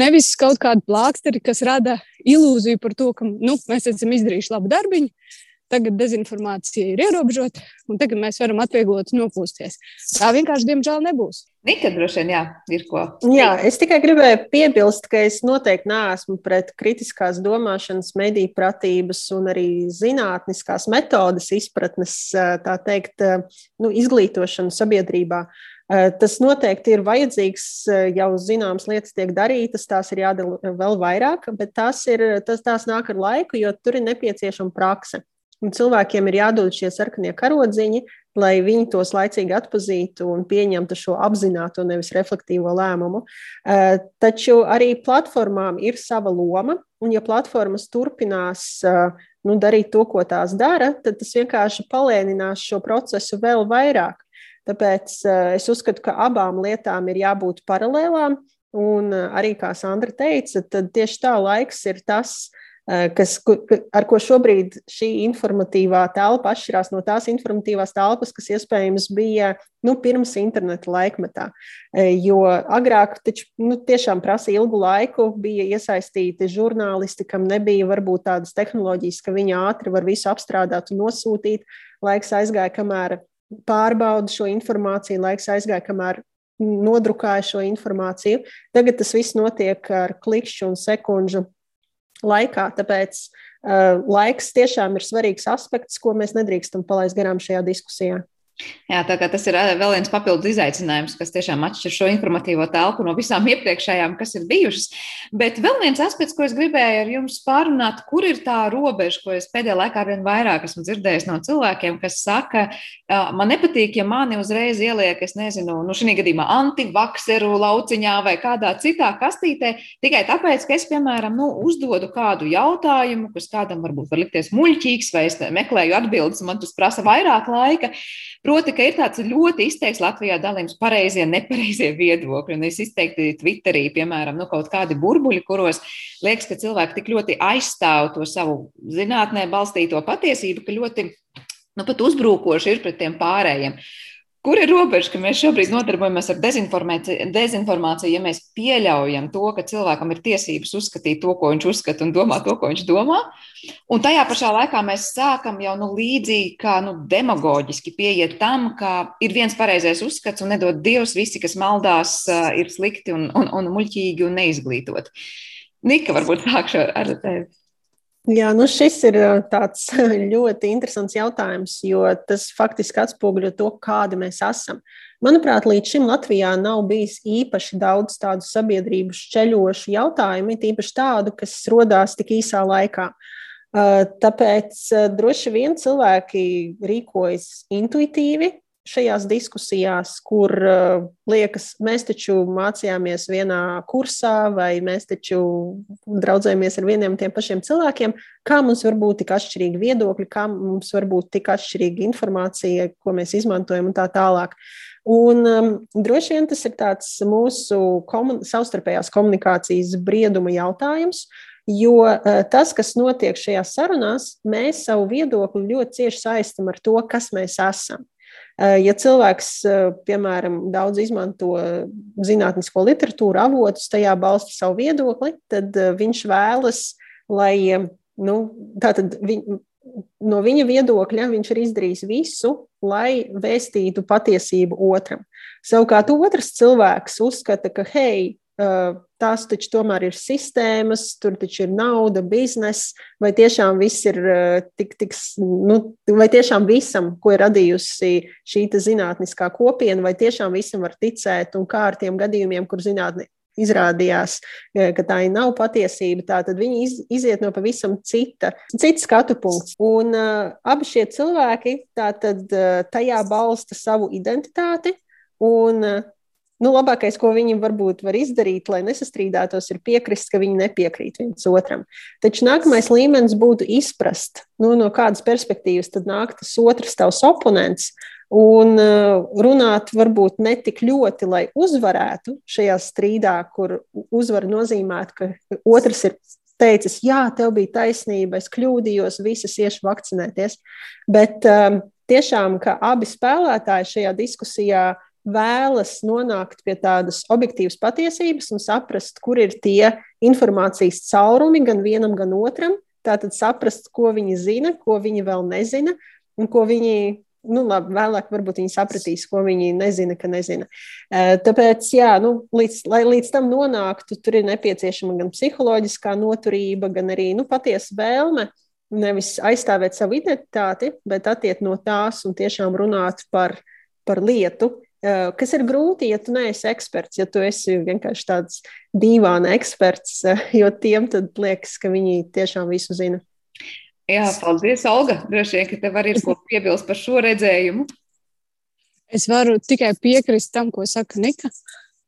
Nevis kaut kāda plāksteri, kas rada ilūziju par to, ka nu, mēs esam izdarījuši labu darbiņu. Tagad dezinformācija ir ierobežota, un tagad mēs varam atvieglot nopūsties. Tā vienkārši, diemžēl, nebūs. Nika droši vien, jā, ir ko. Jā, es tikai gribēju piebilst, ka es noteikti neesmu pret kritiskās domāšanas, mediju pratības un arī zinātniskās metodas izpratnes, tā teikt, nu, izglītošanu sabiedrībā. Uh, tas noteikti ir vajadzīgs, eh, jau zināmas lietas tiek darītas, tās ir jādara vēl vairāk, bet tās, ir, tas, tās nāk ar laiku, jo tur ir nepieciešama prakse. Un cilvēkiem ir jādod šie sarkanie karodziņi, lai viņi tos laicīgi atpazītu un pieņemtu šo apzināto, nevis reflektīvo lēmumu. Eh, taču arī platformām ir sava loma, un ja platformas turpinās nu, darīt to, ko tās dara, tad tas vienkārši palēninās šo procesu vēl vairāk. Tāpēc eh, es uzskatu, ka abām lietām ir jābūt paralēlām. Un eh, arī, kā Sandra teica, tad tieši tā laiks ir tas, eh, kas, ar ko šobrīd šī informatīvā telpa atšķirās no tās informatīvās telpas, kas iespējams bija nu, pirms interneta laikmetā. Jo agrāk taču nu, tiešām prasīja ilgu laiku, bija iesaistīti žurnālisti, kam nebija varbūt tādas tehnoloģijas, ka viņi ātri var visu apstrādāt un nosūtīt. Laiks aizgāja, kamēr pārbauda šo informāciju, laiks aizgāja, kamēr nodrukāja šo informāciju. Tagad tas viss notiek ar klikšķu un sekundžu laikā. Tāpēc uh, laiks tiešām ir svarīgs aspekts, ko mēs nedrīkstam palaist garām šajā diskusijā. Jā, tā kā tas ir vēl viens papildus izaicinājums, kas tiešām atšķir šo informatīvo telpu no visām iepriekšējām, kas ir bijušas. Bet vēl viens aspekts, ko es gribēju ar jums pārunāt, kur ir tā robeža, ko es pēdējā laikā vien vairāk esmu dzirdējis no cilvēkiem, kas saka, man nepatīk, ja mani uzreiz ieliek, es nezinu, nu šī gadījumā antivakseru lauciņā vai kādā citā kastītē, tikai tāpēc, ka es, piemēram, nu, uzdodu kādu jautājumu, kas kādam varbūt var likties muļķīgs, vai es meklēju atbildes, man tas prasa vairāk laika. Proti, ka ir tāds ļoti izteikts Latvijā dalījums pareizie, nepareizie viedokļi. Un es izteikti Twitterī, piemēram, nu, kaut kādi burbuļi, kuros liekas, ka cilvēki tik ļoti aizstāv to savu zinātnē balstīto patiesību, ka ļoti nu, pat uzbrukoši ir pret tiem pārējiem. Kur ir robeža, ka mēs šobrīd nodarbojamies ar dezinformāciju, dezinformāciju, ja mēs pieļaujam to, ka cilvēkam ir tiesības uzskatīt to, ko viņš uzskata, un domāt to, ko viņš domā? Un tajā pašā laikā mēs sākam jau nu, līdzīgi, kā nu, demagoģiski pieiet tam, ka ir viens pareizais uzskats, un nedod Dievs, visi, kas maldās, ir slikti un, un, un muļķīgi un neizglītoti. Nika, varbūt sākšu ar tevi. Jā, nu šis ir tāds ļoti interesants jautājums, jo tas faktiski atspoguļo to, kādi mēs esam. Manuprāt, līdz šim Latvijā nav bijis īpaši daudz tādu sabiedrību šķeļošu jautājumu, tīpaši tādu, kas rodās tik īsā laikā. Tāpēc droši vien cilvēki rīkojas intuitīvi, šajās diskusijās, kur uh, liekas, mēs taču mācījāmies vienā kursā, vai mēs taču draudzējāmies ar vieniem un tiem pašiem cilvēkiem, kā mums var būt tik atšķirīgi viedokļi, kā mums var būt tik atšķirīga informācija, ko mēs izmantojam un tā tālāk. Un, um, droši vien tas ir tāds mūsu komun savstarpējās komunikācijas brieduma jautājums, jo uh, tas, kas notiek šajās sarunās, mēs savu viedokli ļoti cieši saistam ar to, kas mēs esam. Eh, ja cilvēks, eh, piemēram, daudz izmanto zinātnisko literatūru, avotus, tajā balsta savu viedokli, tad eh, viņš vēlas, lai nu, viņ, no viņa viedokļa viņš ir izdarījis visu, lai vēstītu patiesību otram. Savukārt otrs cilvēks uzskata, ka, hei, tās taču tomēr ir sistēmas, tur taču ir nauda, biznesa, vai tiešām viss ir tik, tik, nu, vai tiešām visam, ko ir radījusi šī zinātniskā kopiena, vai tiešām visam var ticēt, un kā ar tiem gadījumiem, kur zinātne izrādījās, ka tā nav patiesība, tā, tad viņi iz, iziet no pavisam cita, cita skatu punkta. Un uh, abi šie cilvēki tātad, uh, tajā balsta savu identitāti. Un uh, nu, labākais, ko viņi varbūt var izdarīt, lai nesastrīdētos, ir piekrist, ka viņi nepiekrīt viens otram. Taču nākamais līmenis būtu izprast, nu, no kādas perspektīvas tad nāk tas otrs tavs oponents. Un uh, runāt varbūt ne tik ļoti, lai uzvarētu šajā strīdā, kur uzvara nozīmē, ka otrs ir teicis, jā, tev bija taisnība, es kļūdījos, visas iešu vakcinēties. Bet um, tiešām, ka abi spēlētāji šajā diskusijā vēlas nonākt pie tādas objektīvas patiesības un saprast, kur ir tie informācijas caurumi gan vienam, gan otram. Tātad saprast, ko viņi zina, ko viņi vēl nezina, un ko viņi, nu, labi, vēlāk varbūt viņi sapratīs, ko viņi nezina, ka nezina. Tāpēc, jā, nu, līdz, lai līdz tam nonāktu, tur ir nepieciešama gan psiholoģiskā noturība, gan arī nu, patiesa vēlme nevis aizstāvēt savu identitāti, bet attiekt no tās un tiešām runāt par, par lietu, kas ir grūti, ja tu neesi eksperts, ja tu esi vienkārši tāds dīvains eksperts, eh, jo tiem tad liekas, ka viņi tiešām visu zina. Jā, paldies, Olga. Droši vien, ka tev arī ir ko piebilst par šo redzējumu. Es varu tikai piekrist tam, ko saka Nika,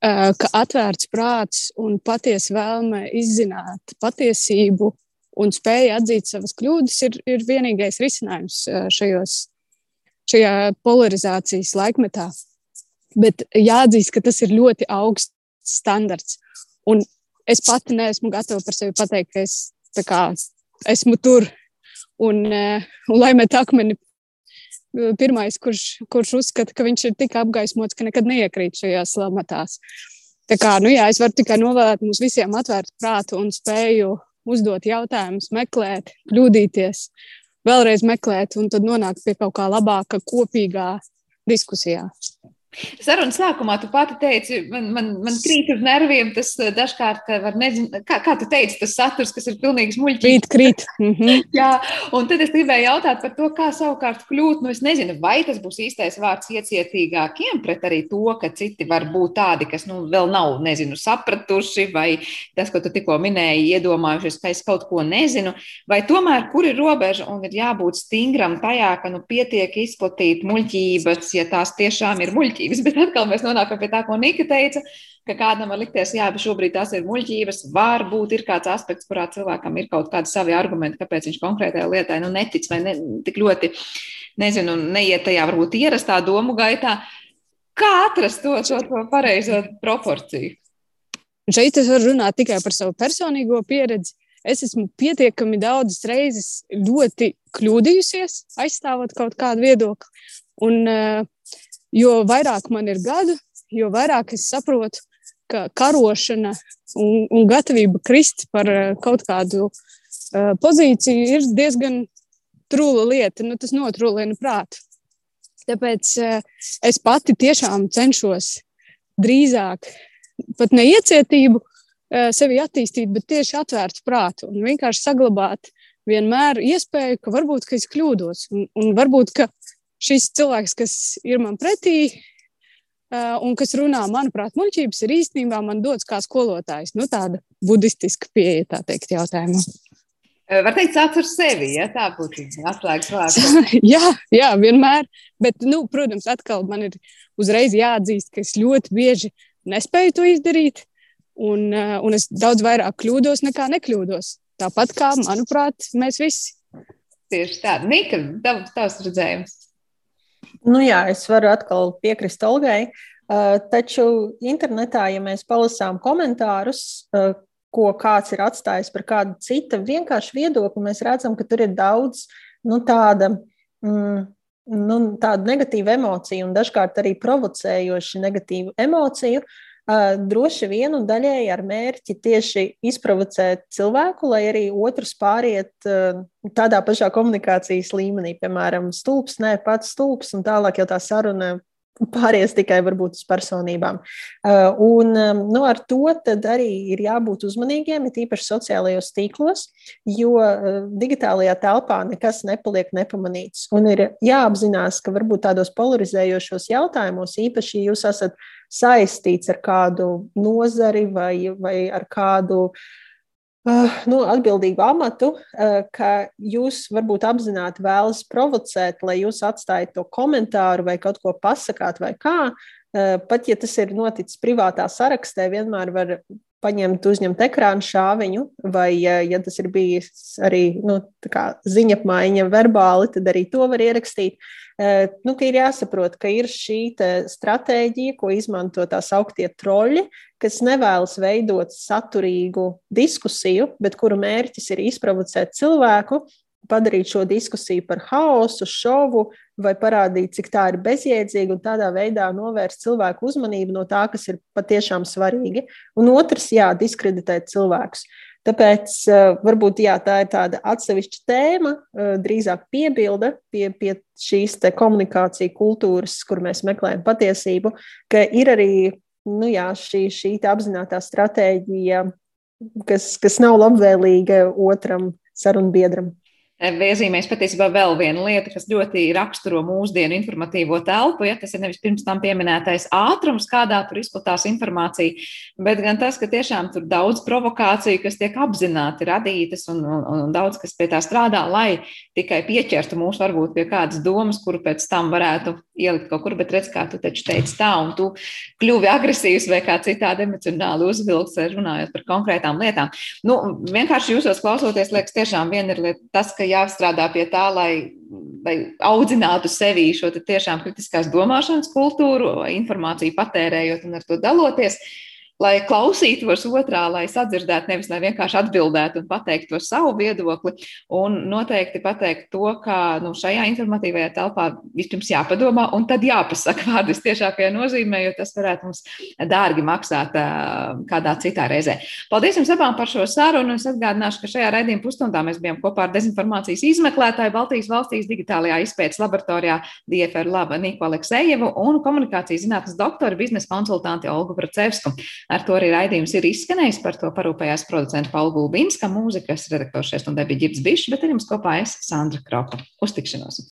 eh, ka atvērts prāts un patiesa vēlme izzināt patiesību un spēja atzīt savas kļūdas ir, ir vienīgais risinājums šajos, šajā polarizācijas laikmetā. Bet jāatzīst, ka tas ir ļoti augsts standarts. Un es pati neesmu gatava par sevi pateikt, ka es kā, esmu tur un, eh, un lai met akmeni. Eh, pirmais, kurš, kurš uzskata, ka viņš ir tik apgaismots, ka nekad neiekrīt šajās lamatās. Tā kā, nu jā, es varu tikai novēlēt mums visiem atvērt prātu un spēju uzdot jautājumus, meklēt, kļūdīties, vēlreiz meklēt un tad nonākt pie kaut kā labāka, kopīgā diskusijā. Sarunas sākumā tu pati teici, man, man, man krīt uz nerviem tas eh, dažkārt, ka var nezinu, kā, kā tu teici, tas saturs, kas ir pilnīgi muļķīgs. Krīt, krīt. Mm -hmm. Jā, un tad es gribēju jautāt par to, kā savukārt kļūt, nu es nezinu, vai tas būs īstais vārds iecietīgākiem pret arī to, ka citi var būt tādi, kas, nu, vēl nav, nezinu, sapratuši, vai tas, ko tu tikko minēji, iedomājušies, ka es kaut ko nezinu, vai tomēr, kur ir robeža un ir jābūt stingram tajā, ka, nu, pietiek izplatīt muļķības, ja tās tiešām ir muļķības muļķības, bet atkal mēs nonākam pie tā, ko Nika teica, ka kādam var likties, jā, bet šobrīd tās ir muļķības. Varbūt ir kāds aspekts, kurā cilvēkam ir kaut kādi savi argumenti, kāpēc viņš konkrētajai lietai nu, netic vai ne, tik ļoti, nezinu, neiet tajā varbūt ierastā domu gaitā. Kā atrast to, to, to pareizo proporciju? Šeit es varu runāt tikai par savu personīgo pieredzi. Es esmu pietiekami daudzas reizes ļoti kļūdījusies, aizstāvot kaut kādu viedokli. Un, uh, jo vairāk man ir gadu, jo vairāk es saprotu, ka karošana un, un gatavība krist par eh, kaut kādu uh, pozīciju ir diezgan trūla lieta. Nu, tas notrūlina prātu. Tāpēc uh, es pati tiešām cenšos drīzāk pat neiecietību uh, sevi attīstīt, bet tieši atvērtu prātu un vienkārši saglabāt vienmēr iespēju, ka varbūt ka es kļūdos un, un varbūt ka šis cilvēks, kas ir man pretī, un kas runā, manuprāt, muļķības, ir īstenībā man dots kā skolotājs. Nu, tāda budistiska pieeja, tā teikt, jautājumam. Var teikt, sāc ar sevi, ja tā būtu atslēgas vārds. jā, jā, vienmēr. Bet, nu, protams, atkal man ir uzreiz jāatzīst, ka es ļoti bieži nespēju to izdarīt, un, un es daudz vairāk kļūdos nekā nekļūdos. Tāpat kā, manuprāt, mēs visi. Tieši tā. Nika, tavs redzējums. Nu jā, es varu atkal piekrist Olgai. Uh, taču internetā, ja mēs palasām komentārus, uh, ko kāds ir atstājis par kādu citu vienkāršu viedokli, mēs redzam, ka tur ir daudz nu, tāda, mm, nu, tāda negatīva emocija un dažkārt arī provocējoša negatīva emocija. Droši vien un daļēji ar mērķi tieši izprovocēt cilvēku, lai arī otrs pāriet tādā pašā komunikācijas līmenī, piemēram, stulbs, nē, pats stulbs, un tālāk jau tā saruna pāries tikai varbūt uz personībām. Un nu, ar to arī ir jābūt uzmanīgiem, it īpaši sociālajos tīklos, jo digitālajā telpā nekas nepaliek nepamanīts. Un ir jāapzinās, ka varbūt tādos polarizējošos jautājumos, īpaši jūs esat saistīts ar kādu nozari vai, vai ar kādu uh, nu, atbildīgu amatu, uh, ka jūs varbūt apzināti vēlas provocēt, lai jūs atstājat to komentāru vai kaut ko pasakāt vai kā. Uh, pat ja tas ir noticis privātā sarakstē, vienmēr var paņemt, uzņemt ekrānu šāviņu, vai, ja tas ir bijis arī nu, ziņa apmaiņa verbāli, tad arī to var ierakstīt. Nu, ir jāsaprot, ka ir šī stratēģija, ko izmanto tās augtie troļi, kas nevēlas veidot saturīgu diskusiju, bet kuru mērķis ir izprovocēt cilvēku, padarīt šo diskusiju par haosu, šovu, vai parādīt, cik tā ir bezjēdzīga un tādā veidā novērst cilvēku uzmanību no tā, kas ir patiešām svarīgi. Un otrs, jā, diskreditēt cilvēkus. Tāpēc uh, varbūt jā, tā ir tāda atsevišķa tēma, uh, drīzāk piebilde pie, pie šīs komunikācijas kultūras, kur mēs meklējam patiesību, ka ir arī nu, jā, šī, šī apzināta stratēģija, kas, kas nav labvēlīga otram sarunbiedram. Iezīmēs patiesībā vēl viena lieta, kas ļoti raksturo mūsdienu informatīvo telpu. Ja, tas ir nevis pirms tam pieminētais ātrums, kādā tur izplatās informācija, bet gan tas, ka tiešām tur daudz provokāciju, kas tiek apzināti radītas un, un, un daudz kas pie tā strādā, lai tikai pieķertu mūs varbūt pie kādas domas, kuru pēc tam varētu ielikt kaut kur, bet redz, kā tu taču teici tā, un tu kļuvi agresīvs vai kā citādi emocionāli uzvilks, runājot par konkrētām lietām. Nu, vienkārši jūsos klausoties, liekas, tiešām viena ir lieta tas, ka jāstrādā pie tā, lai, lai audzinātu sevī šo tiešām kritiskās domāšanas kultūru, informāciju patērējot un ar to daloties. Lai klausītos otrā, lai sadzirdētu, nevis lai vienkārši atbildētu un pateiktu to savu viedokli. Un noteikti pateikt to, ka nu, šajā informatīvajā telpā vispirms jāpadomā un tad jāpasaka vārdu visciešākajā nozīmē, jo tas varētu mums dārgi maksāt kādā citā reizē. Paldies jums abām par šo sarunu. Es atgādināšu, ka šajā raidījuma pusstundā mēs bijām kopā ar dezinformācijas izmeklētāju Baltijas valstīs digitālajā izpētes laboratorijā DFR Laba Niku Aleksejevu un komunikācijas zinātnes doktoru biznesa konsultanti Olgu Pracevsku. Ar to arī raidījums ir izskanējis. Par to parūpējās producents Paula Gulbīnska, mūzikas redaktors šeit un debija Ģirbs Bišs, bet ar jums kopā es Sandra Kropa. Uz tikšanos!